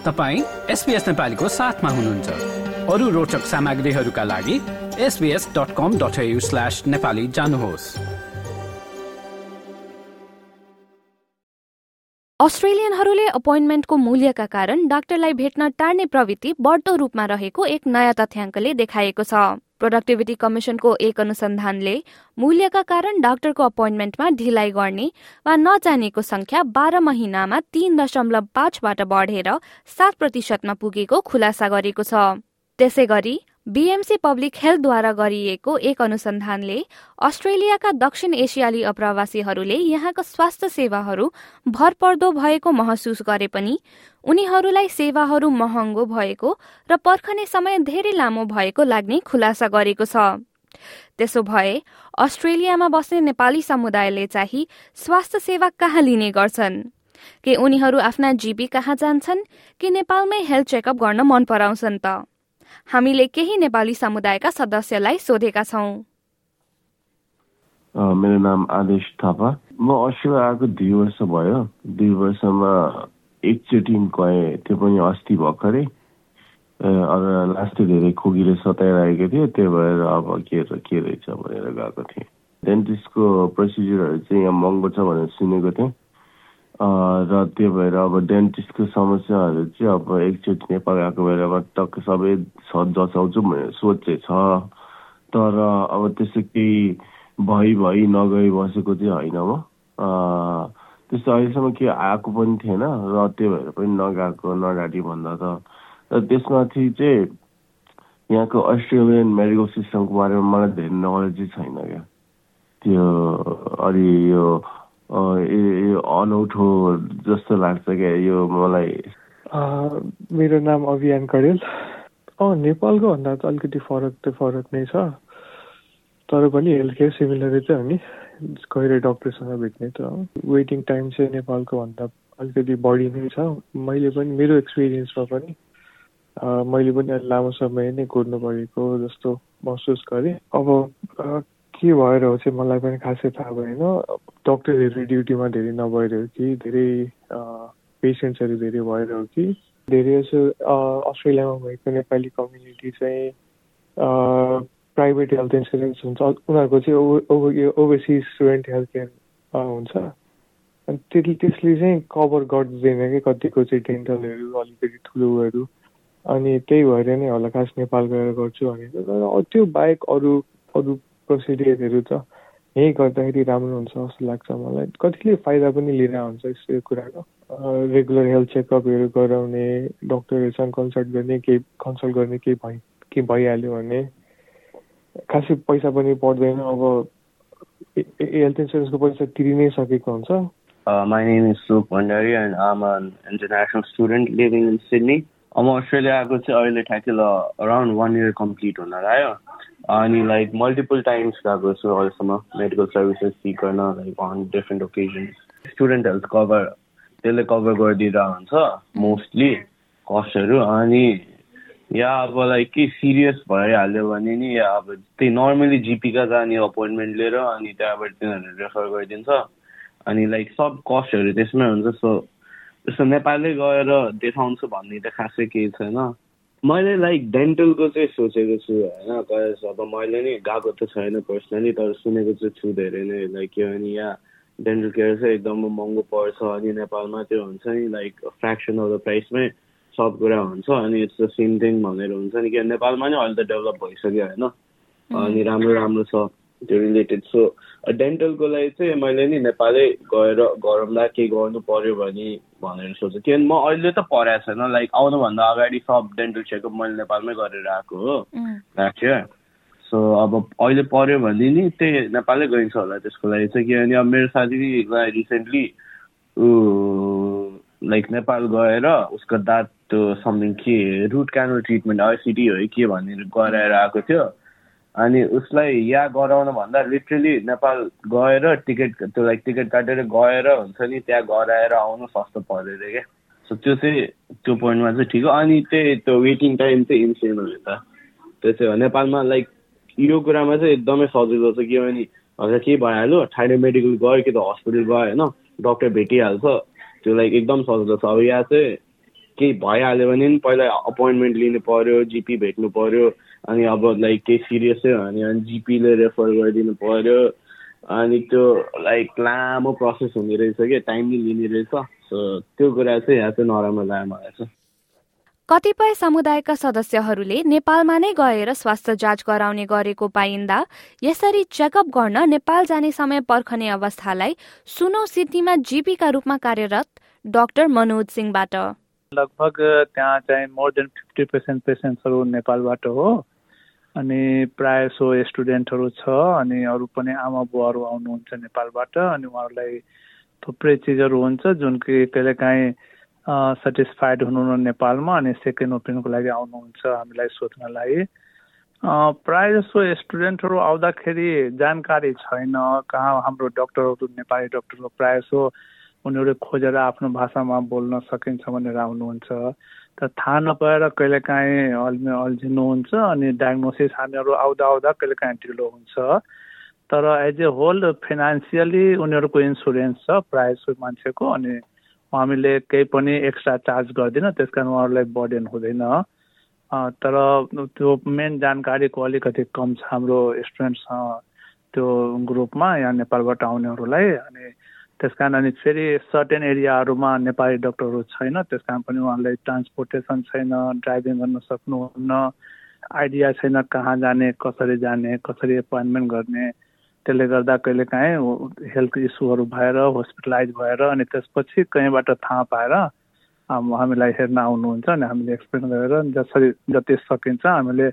तपाईँ एसपिएस नेपालीको साथमा हुनुहुन्छ। अरू रोचक सामग्रीहरूका लागि SBS dot com dot slash Nepali जानुहोस्। अस्ट्रेलियनहरूले अपोइन्टमेन्टको मूल्यका कारण डाक्टरलाई भेट्न टार्ने प्रवृत्ति बढ्दो रूपमा रहेको एक नयाँ तथ्याङ्कले देखाएको छ। प्रोडक्टिभिटी कमिसनको एक अनुसन्धानले मूल्यका कारण डाक्टरको अपोइन्टमेन्टमा ढिलाइ गर्ने वा नजानेको संख्या बाह्र महिनामा तीन दशमलव पाँचबाट बढेर सात प्रतिशतमा पुगेको खुलासा गरेको छ। त्यसै गरी बीएमसी पब्लिक हेल्थद्वारा गरिएको एक अनुसन्धानले अस्ट्रेलियाका दक्षिण एसियाली अप्रवासीहरूले यहाँको स्वास्थ्य सेवाहरू भरपर्दो भएको महसुस गरे पनि उनीहरूलाई सेवाहरू महँगो भएको र पर्खने समय धेरै लामो भएको लाग्ने खुलासा गरेको छ। त्यसो भए अस्ट्रेलियामा बस्ने नेपाली समुदायले चाहिँ स्वास्थ्य सेवा कहाँ लिने गर्छन्? के उनीहरू आफ्ना जीपी कहाँ जान्छन्? कि नेपालमै हेल्थ चेकअप गर्न मन पराउँछन् त? हामीले केही नेपाली समुदायका सदस्यलाई सोधेका छौँ। मेरो नाम आदेश थापा। म अस्ट्रेलिया आएको दुई वर्ष भयो। दुई वर्षमा एकचोटि गएँ। त्यो पनि अस्ति भर्खरै। लास्ट धेरै खोकीले सताइरहेको थियो। त्यही भएर अब के के रहेछ भनेर गएको थिएँ। डेन्टिस्टको प्रोसिजरहरू चाहिँ यहाँ महँगो छ भनेर सुनेको थिएँ। र त्यो भएर अब डेन्टिस्टको समस्याहरू चाहिँ अब एकचोटि नेपाल आएको बेलामा टक्क सबै जचाउँछु भनेर सोच चाहिँ छ। तर अब त्यस्तो केही भइ भइ नगई बसेको चाहिँ होइन म। त्यस्तो अहिलेसम्म केही आएको पनि थिएन र त्यो भएर पनि नगएको नगाडी भन्दा त। र त्यसमाथि चाहिँ यहाँको अस्ट्रेलियन मेडिकल सिस्टमको बारेमा मलाई धेरै नलेजै छैन क्या। त्यो अलि यो अनौठो जस्तो लाग्छ क्या यो मलाई। मेरो नाम अभियान कडेल। अँ नेपालको भन्दा त अलिकति फरक त फरक नै छ। तर पनि हेल्थ केयर सिमिलरै चाहिँ हो नि। गएर डक्टरसँग भेट्ने त वेटिङ टाइम चाहिँ नेपालको भन्दा अलिकति बढी नै छ। मैले पनि मेरो एक्सपिरियन्समा पनि मैले पनि लामो समय नै कुर्नु परेको जस्तो महसुस गरेँ। अब के भएर हो चाहिँ मलाई पनि खासै थाहा भएन। डक्टरहरू ड्युटीमा धेरै नभएर हो कि धेरै पेसेन्ट्सहरू धेरै भएर हो कि। धेरै जसो अस्ट्रेलियामा भएको नेपाली कम्युनिटी चाहिँ प्राइभेट हेल्थ इन्सुरेन्स हुन्छ। उनीहरूको चाहिँ ओभरसिज स्टुडेन्ट हेल्थ केयर हुन्छ। अनि त्यसले त्यसले चाहिँ कभर गर्दैन कि कतिको चाहिँ डेन्टलहरू अलिकति ठुलोहरू। अनि त्यही भएर नै होला खास नेपाल गएर गर्छु भनेर। त्यो बाहेक अरू अरू प्रोसिडियरहरू त यहीँ गर्दाखेरि राम्रो हुन्छ जस्तो लाग्छ मलाई। कतिले फाइदा पनि लिएर हुन्छ यस्तो कुराको। रेगुलर हेल्थ चेकअपहरू गराउने डक्टरहरूसँग कन्सल्ट गर्ने केही कन्सल्ट गर्ने केही भइ केही भइहाल्यो भने खासै पैसा पनि पर्दैन। अब हेल्थ इन्सुरेन्सको पैसा तिरि नै सकेको हुन्छ। my name is Suk Bhandari and I'm an international student living in Sydney. म अस्ट्रेलिया आएको चाहिँ अहिले ठ्याक्कै ल अराउन्ड वान इयर कम्प्लिट हुन आयो अनि लाइक मल्टिपल टाइम्स गएको छु अहिलेसम्म मेडिकल सर्भिसेस सिक गर्न like on different occasions student health cover त्यसले कभर गरिदिएर हुन्छ मोस्टली कस्टहरू अनि या अब लाइक के सिरियस भइहाल्यो भने नि या अब त्यही नर्मली जिपीका जाने अपोइन्टमेन्ट लिएर अनि त्यहाँबाट तिनीहरूले रेफर गरिदिन्छ. अनि लाइक सब कस्टहरू त्यसमै हुन्छ. सो त्यस्तो नेपालै गएर देखाउँछु भन्ने त खासै केही छैन। मैले लाइक डेन्टलको चाहिँ सोचेको छु होइन। कज अब मैले नि गएको त छैन पर्सनली तर सुनेको चाहिँ छु धेरै नै। लाइक के भने यहाँ डेन्टल केयर चाहिँ एकदम महँगो पर्छ। अनि नेपालमा त्यो हुन्छ नि लाइक फ्रेक्सन अफ द प्राइसमै सब कुरा हुन्छ। अनि इट्स द सेम थिङ भनेर हुन्छ नि कि नेपालमा नि अहिले त डेभलप भइसक्यो होइन। अनि राम्रो राम्रो छ त्यो रिलेटेड सो डेन्टलको लागि चाहिँ मैले नि नेपालै गएर गरौँला केही गर्नु पर्यो भने भनेर सोचेँ किनभने म अहिले त पढाएको छैन लाइक आउनुभन्दा अगाडि सब डेन्टल चेकअप मैले नेपालमै गरेर आएको हो इयर सो अब अहिले पऱ्यो भने नि त्यही नेपालै गइन्छ होला त्यसको लागि। चाहिँ किनभने अब मेरो साथीलाई रिसेन्टली लाइक नेपाल गएर उसको दाँत त्यो समथिङ के रुट क्यानल ट्रिटमेन्ट आइसिडी हो कि के भनेर गराएर आएको थियो। अनि उसलाई यहाँ गराउनु भन्दा लिटरली नेपाल गएर टिकट त्यो लाइक टिकट काटेर गएर हुन्छ नि त्यहाँ गराएर आउनु सस्तो परेर क्या। सो त्यो चाहिँ त्यो पोइन्टमा चाहिँ ठिक हो। अनि त्यही त्यो वेटिङ टाइम चाहिँ इन्सेन हो त। त्यो चाहिँ हो। नेपालमा लाइक यो कुरामा चाहिँ एकदमै सजिलो छ किनभने हजुर के भइहाल्यो ठाडे मेडिकल गयो कि त हस्पिटल गयो होइन? डक्टर भेटिहाल्छ। त्यो लाइक एकदम सजिलो छ। अब यहाँ चाहिँ केही भइहाल्यो भने नि पहिला अपोइन्टमेन्ट लिनु पर्यो जिपी भेट्नु पर्यो। अनि अब लाइक केही सिरियसै हो भने अनि जिपीले रेफर गरिदिनु पर्यो। अनि त्यो लाइक लामो प्रोसेस हुने रहेछ कि टाइम नै लिने रहेछ। सो त्यो कुरा चाहिँ यहाँ चाहिँ नराम्रो लाग्यो मलाई चाहिँ। कतिपय समुदायका सदस्यहरूले नेपालमा नै गएर स्वास्थ्य जाँच गराउने गरेको पाइन्दा यसरी चेकअप गर्न नेपाल जाने समय पर्खने अवस्थालाई सुनौ सिडनीमा जीपीका रूपमा कार्यरत डाक्टर मनोज सिंहबाट। लगभग त्यहाँ चाहिँ मोर देन फिफ्टी पर्सेन्ट पेसेन्ट्सहरू नेपालबाट हो। अनि प्राय सो स्टुडेन्टहरू छ अनि अरू पनि आमा बुवाहरू आउनुहुन्छ नेपालबाट अनि उहाँहरूलाई थुप्रै चिजहरू हुन्छ जुन कि कहिलेकाहीँ सेटिस्फाइड हुनुहुन्न नेपालमा अनि सेकेन्ड ओपिनियनको लागि आउनुहुन्छ हामीलाई सोध्नलाई। प्रायः जसो स्टुडेन्टहरू आउँदाखेरि जानकारी छैन कहाँ हाम्रो डक्टरहरू नेपाली डक्टरहरू प्रायः जसो उनीहरू खोजेर आफ्नो भाषामा बोल्न सकिन्छ भनेर आउनुहुन्छ। त थाहा नपाएर कहिलेकाहीँ अल्मि अल्झिनुहुन्छ अनि डायग्नोसिस हामीहरू आउँदा आउँदा कहिलेकाहीँ ढिलो हुन्छ। तर एज ए होल फाइनेन्सियली उनीहरूको इन्सुरेन्स छ प्रायः जसो मान्छेको अनि हामीले केही पनि एक्स्ट्रा चार्ज गर्दैन त्यस कारण उहाँहरूलाई बर्डन हुँदैन। तर त्यो मेन जानकारीको अलिकति कम छ हाम्रो स्टुडेन्ट्स त्यो ग्रुपमा यहाँ नेपालबाट आउनेहरूलाई अनि त्यस कारण अनि फेरि सर्टेन एरियाहरूमा नेपाली डक्टरहरू छैन त्यस कारण पनि उहाँलाई ट्रान्सपोर्टेसन छैन ड्राइभिङ गर्न सक्नुहुन्न आइडिया छैन कहाँ जाने कसरी जाने कसरी एपोइन्टमेन्ट गर्ने। त्यसले गर्दा कहिलेकाहीँ हेल्थ इस्युहरू भएर हस्पिटलाइज भएर अनि त्यसपछि कहीँबाट थाहा पाएर हामीलाई हेर्न आउनुहुन्छ अनि हामीले एक्सप्लेन गरेर जसरी जति सकिन्छ हामीले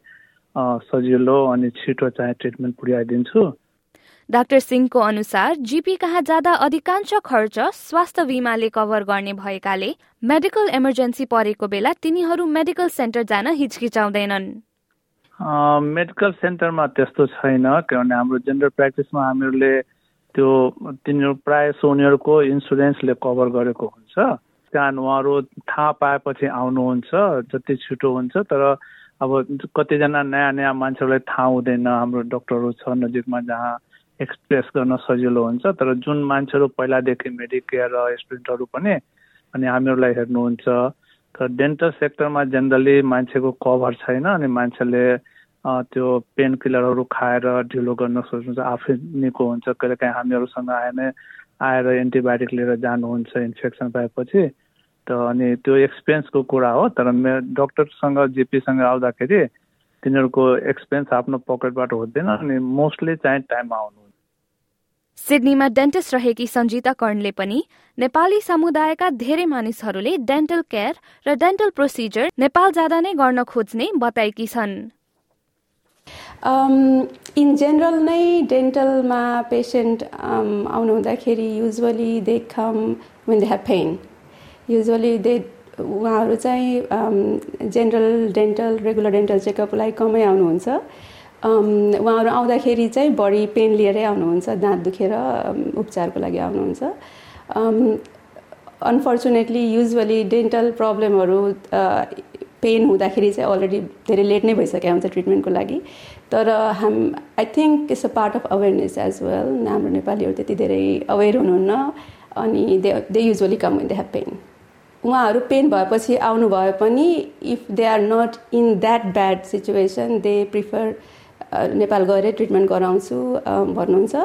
सजिलो अनि छिटो चाहिँ ट्रिटमेन्ट पुर्याइदिन्छु डाक्टर सिंहको अनुसार जीपी कहाँ जाँदा अधिकांश खर्च स्वास्थ्य बिमाले कभर गर्ने भएकाले मेडिकल इमर्जेन्सी परेको बेला तिनीहरू मेडिकल सेन्टर जान हिचकिचाउँदैनन्। मेडिकल सेन्टरमा त्यस्तो छैन किनभने हाम्रो जेनरल प्र्याक्टिसमा हामीहरूले त्यो तिनीहरू प्रायः सो उनीहरूको इन्सुरेन्सले कभर गरेको हुन्छ। त्यहाँ उहाँहरू थाहा पाएपछि आउनुहुन्छ जति छिटो हुन्छ तर अब कतिजना नयाँ नयाँ मान्छेहरूलाई थाहा हुँदैन हाम्रो डक्टरहरू छ नजिकमा जहाँ। एक्सप्रेस गर्न सजिलो हुन्छ तर जुन मान्छेहरू पहिलादेखि मेडिकेयर र स्टुडेन्टहरू पनि अनि हामीहरूलाई हेर्नुहुन्छ तर डेन्टल सेक्टरमा जेनरली मान्छेको कभर छैन अनि मान्छेले त्यो पेन किलरहरू खाएर ढिलो गर्न सोच्नुहुन्छ आफै निको हुन्छ कहिलेकाहीँ हामीहरूसँग आएन आएर एन्टिबायोटिक लिएर जानुहुन्छ इन्फेक्सन पाएपछि त अनि त्यो एक्सपेन्सको कुरा हो तर मेरो डक्टरसँग जिपीसँग आउँदाखेरि तिनीहरूको एक्सपेन्स आफ्नो पकेटबाट हुँदैन अनि मोस्टली चाहिँ टाइममा आउनु सिडनीमा डेन्टिस्ट रहेकी सञ्जिता कर्णले पनि नेपाली समुदायका धेरै मानिसहरूले डेन्टल केयर र डेन्टल प्रोसिजर नेपाल जाँदा नै गर्न खोज्ने बताएकी छन्। इन जेनरल नै डेन्टलमा पेसेन्ट आउनु हुँदाखेरि usually they come when they have pain usually they उहाँहरू चाहिँ जेनरल डेन्टल रेगुलर डेन्टल चेकअपलाई कमै आउनुहुन्छ। उहाँहरू आउँदाखेरि चाहिँ बढी पेन लिएरै आउनुहुन्छ दाँत दुखेर उपचारको लागि आउनुहुन्छ। अनफर्चुनेटली युजली डेन्टल प्रब्लमहरू पेन हुँदाखेरि चाहिँ अलरेडी धेरै लेट नै भइसकेको हुन्छ ट्रिटमेन्टको लागि। तर हाम I think it's a part of awareness as well हाम्रो नेपालीहरू त्यति धेरै अवेर हुनुहुन्न अनि they they usually come they have pain उहाँहरू पेन भएपछि आउनु भए पनि if they are not in that bad situation they prefer Nepal गएरै treatment गराउँछु भन्नुहुन्छ।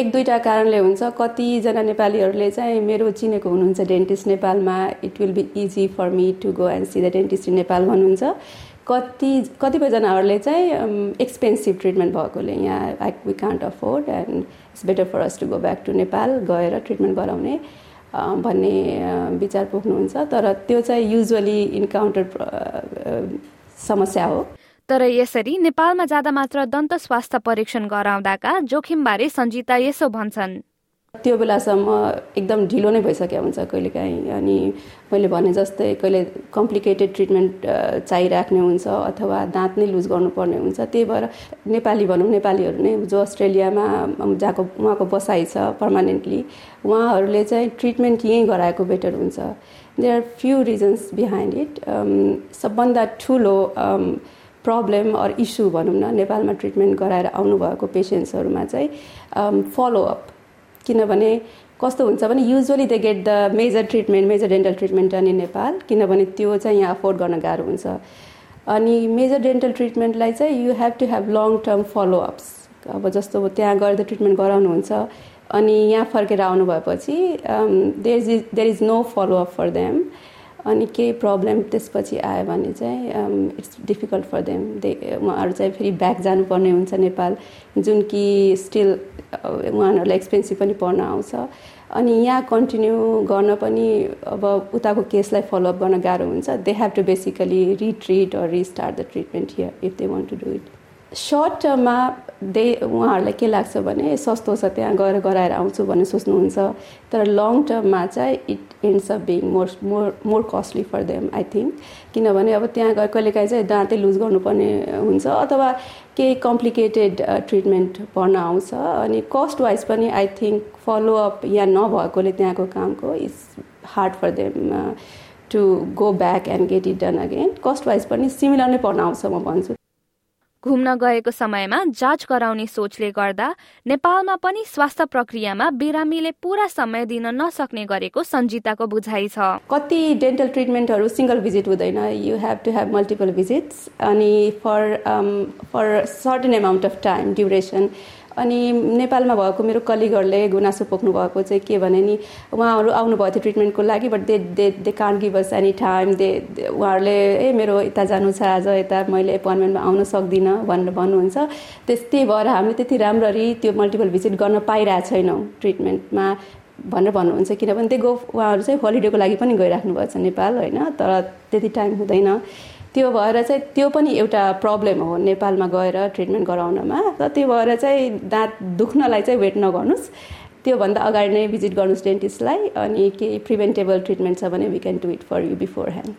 एक दुईवटा कारणले हुन्छ। कतिजना नेपालीहरूले चाहिँ मेरो चिनेको हुनुहुन्छ डेन्टिस्ट नेपालमा। It will be easy for me to go and see the dentist in Nepal भन्नुहुन्छ। कति कतिपयजनाहरूले चाहिँ एक्सपेन्सिभ ट्रिटमेन्ट भएकोले यहाँ I we can't afford and it's better for us to go back to Nepal गएर treatment गराउने भन्ने विचार पोख्नुहुन्छ तर त्यो चाहिँ युजली इन्काउन्टर समस्या हो। तर यसरी नेपालमा जाँदा मात्र दन्त स्वास्थ्य परीक्षण गराउँदाका जोखिमबारे सञ्जिता यसो भन्छन्। त्यो बेलासम्म एकदम ढिलो नै भइसकेको हुन्छ कहिलेकाहीँ। अनि मैले भने जस्तै कहिले कम्प्लिकेटेड ट्रिटमेन्ट चाहिराख्ने हुन्छ अथवा दाँत नै लुज गर्नुपर्ने हुन्छ। त्यही भएर नेपाली भनौँ नेपालीहरू नै जो अस्ट्रेलियामा जहाँको उहाँको बसाइ छ पर्मानेन्टली उहाँहरूले चाहिँ ट्रिटमेन्ट यहीँ गराएको बेटर हुन्छ। There are few reasons behind it सबभन्दा ठुलो प्रब्लम अर इस्यु भनौँ न नेपालमा ट्रिटमेन्ट गराएर आउनुभएको पेसेन्ट्सहरूमा चाहिँ फलोअप किनभने कस्तो हुन्छ भने usually they get the major treatment major dental treatment अनि नेपाल किनभने त्यो चाहिँ यहाँ अफोर्ड गर्न गाह्रो हुन्छ। अनि मेजर डेन्टल ट्रिटमेन्टलाई चाहिँ you have to have long term followups अब जस्तो त्यहाँ गएर ट्रिटमेन्ट गराउनुहुन्छ अनि यहाँ फर्केर आउनु भएपछि there is there is no followup for them अनि केही प्रब्लम त्यसपछि आयो भने चाहिँ it's difficult for them they उहाँहरू चाहिँ फेरि ब्याक जानुपर्ने हुन्छ नेपाल। जुन कि स्टिल उहाँहरूलाई एक्सपेन्सिभ पनि पर्न आउँछ। अनि यहाँ कन्टिन्यू गर्न पनि अब उताको केसलाई फलोअप गर्न गाह्रो हुन्छ। They have to basically retreat or restart the treatment here if they want to do it short टर्ममा they उहाँहरूलाई के लाग्छ भने सस्तो छ त्यहाँ गएर गराएर आउँछु भन्ने सोच्नुहुन्छ। तर लङ टर्ममा चाहिँ it ends of being more more more costly for them I think किनभने अब त्यहाँ गएर कहिलेकाहीँ चाहिँ दाँतै लुज गर्नुपर्ने हुन्छ अथवा केही कम्प्लिकेटेड ट्रिटमेन्ट पर्न आउँछ। अनि कस्ट वाइज पनि आई थिङ्क फलोअप यहाँ नभएकोले त्यहाँको कामको is hard for them to go back and get it done again cost wise पनि सिमिलर नै पर्न आउँछ म भन्छु। घुम्न गएको समयमा जाँच गराउने सोचले गर्दा नेपालमा पनि स्वास्थ्य प्रक्रियामा बिरामीले पुरा समय दिन नसक्ने गरेको सञ्जिताको बुझाइ छ। कति डेन्टल ट्रिटमेन्टहरू सिङ्गल भिजिट हुँदैन। You have to have multiple visits अनि for for certain amount of time duration अनि नेपालमा भएको मेरो कलिगहरूले गुनासो पोख्नु भएको चाहिँ के भने नि उहाँहरू आउनुभएको थियो ट्रिटमेन्टको लागि but they they they can give us any time they उहाँहरूले ए मेरो यता जानु छ आज यता मैले एपोइन्टमेन्टमा आउन सक्दिनँ भनेर भन्नुहुन्छ। त्यस्तै भएर हामीले त्यति राम्ररी त्यो मल्टिपल भिजिट गर्न पाइरहेको छैनौँ ट्रिटमेन्टमा भनेर भन्नुहुन्छ। किनभने त्यो गो उहाँहरू चाहिँ होलिडेको लागि पनि गइराख्नु भएको छ नेपाल होइन? तर त्यति टाइम हुँदैन। त्यो भएर चाहिँ त्यो पनि एउटा प्रब्लम हो नेपालमा गएर ट्रिटमेन्ट गराउनमा। र त्यो भएर चाहिँ दाँत दुख्नलाई चाहिँ वेट नगर्नुहोस्। त्योभन्दा अगाडि नै भिजिट गर्नुहोस् डेन्टिस्टलाई अनि केही प्रिभेन्टेबल ट्रिटमेन्ट छ भने we can do it for you beforehand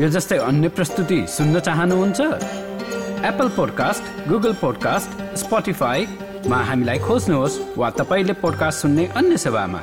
यो जस्तै अन्य प्रस्तुति सुन्न चाहनुहुन्छ? एप्पल पोडकास्ट गुगल पोडकास्ट स्पोटिफाईमा हामीलाई खोज्नुहोस् वा तपाईँले पोडकास्ट सुन्ने अन्य सेवामा।